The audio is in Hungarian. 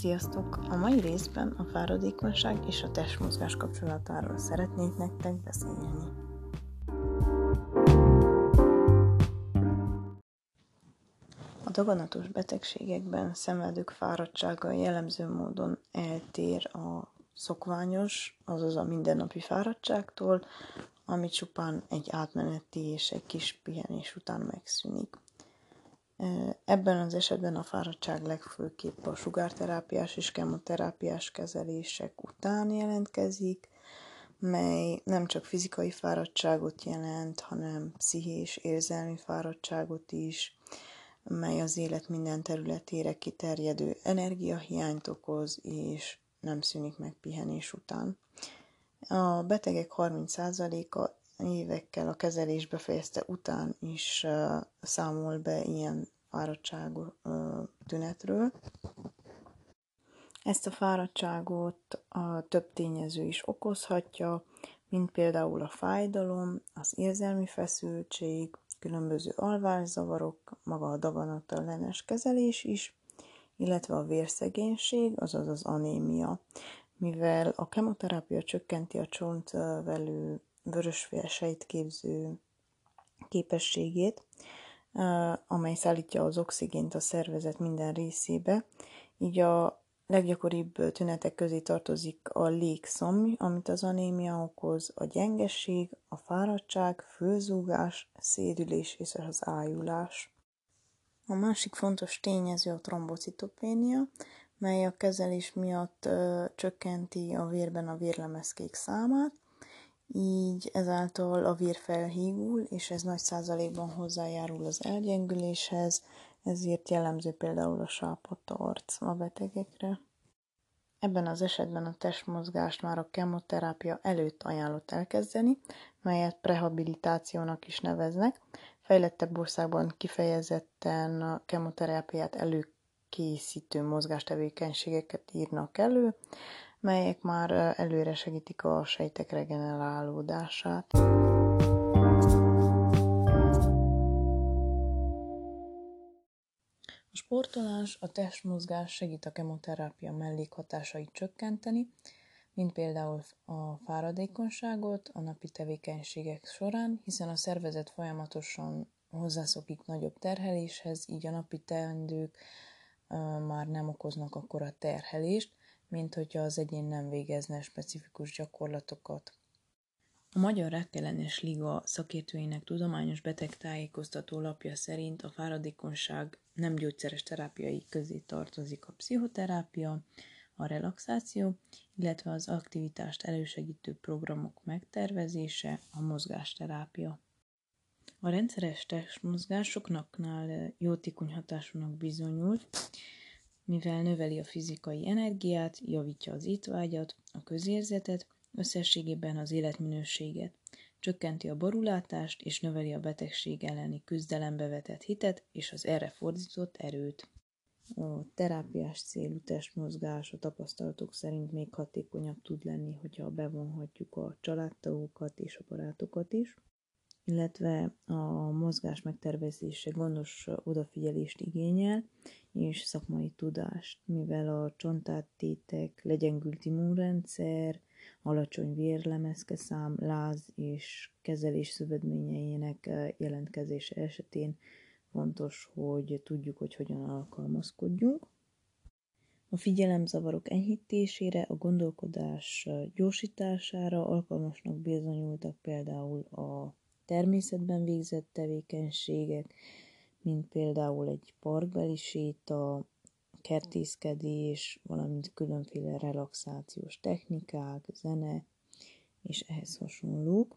Sziasztok! A mai részben a fáradékonyság és a testmozgás kapcsolatáról szeretnék nektek beszélni. A daganatos betegségekben szenvedők fáradtsága jellemző módon eltér a szokványos, azaz a mindennapi fáradtságtól, ami csupán egy átmeneti és egy kis pihenés után megszűnik. Ebben az esetben a fáradtság legfőképp a sugárterápiás és kemoterápiás kezelések után jelentkezik, mely nem csak fizikai fáradtságot jelent, hanem pszichés, érzelmi fáradtságot is, mely az élet minden területére kiterjedő energiahiányt okoz, és nem szűnik meg pihenés után. A betegek 30%-a évekkel a kezelés befejezte után is uh, számol be ilyen fáradtságú uh, tünetről. Ezt a fáradtságot a több tényező is okozhatja, mint például a fájdalom, az érzelmi feszültség, különböző alvászavarok, maga a daganatellenes kezelés is, illetve a vérszegénység, azaz az anémia, mivel a kemoterápia csökkenti a csontvelő vörösvérsejt képző képességét, amely szállítja az oxigént a szervezet minden részébe, így a leggyakoribb tünetek közé tartozik a légszomj, amit az anémia okoz, a gyengesség, a fáradtság, főzúgás, szédülés és az ájulás. A másik fontos tényező a trombocitopénia, mely a kezelés miatt ö, csökkenti a vérben a vérlemezkék számát, így ezáltal a vér felhígul, és ez nagy százalékban hozzájárul az elgyengüléshez, ezért jellemző például a sápadt arc a betegekre. Ebben az esetben a testmozgást már a kemoterápia előtt ajánlott elkezdeni, melyet prehabilitációnak is neveznek. Fejlettebb országban kifejezetten a kemoterápiát előkészítő mozgástevékenységeket írnak elő, melyek már előre segítik a sejtek regenerálódását. A sportolás, a testmozgás segít a kemoterápia mellékhatásait csökkenteni, mint például a fáradékonyságot a napi tevékenységek során, hiszen a szervezet folyamatosan hozzászokik nagyobb terheléshez, így a napi teendők már nem okoznak akkora terhelést, mint hogyha az egyén nem végezne specifikus gyakorlatokat. A Magyar Rákellenes Liga szakértőinek tudományos betegtájékoztató lapja szerint a fáradékonyság nem gyógyszeres terápiai közé tartozik a pszichoterápia, a relaxáció, illetve az aktivitást elősegítő programok megtervezése, a mozgásterápia. A rendszeres testmozgásoknaknál jótékony hatásúnak bizonyult, mivel növeli a fizikai energiát, javítja az étvágyat, a közérzetet, összességében az életminőséget, csökkenti a borulátást és növeli a betegség elleni küzdelembe vetett hitet és az erre fordított erőt. A terápiás célú testmozgás a tapasztalatok szerint még hatékonyabb tud lenni, hogyha bevonhatjuk a családtagokat és a barátokat is illetve a mozgás megtervezése gondos odafigyelést igényel, és szakmai tudást, mivel a csontáttétek, legyengült immunrendszer, alacsony vérlemezke szám, láz és kezelés szövődményeinek jelentkezése esetén fontos, hogy tudjuk, hogy hogyan alkalmazkodjunk. A figyelemzavarok enyhítésére, a gondolkodás gyorsítására alkalmasnak bizonyultak például a természetben végzett tevékenységek, mint például egy parkbeli séta, kertészkedés, valamint különféle relaxációs technikák, zene és ehhez hasonlók.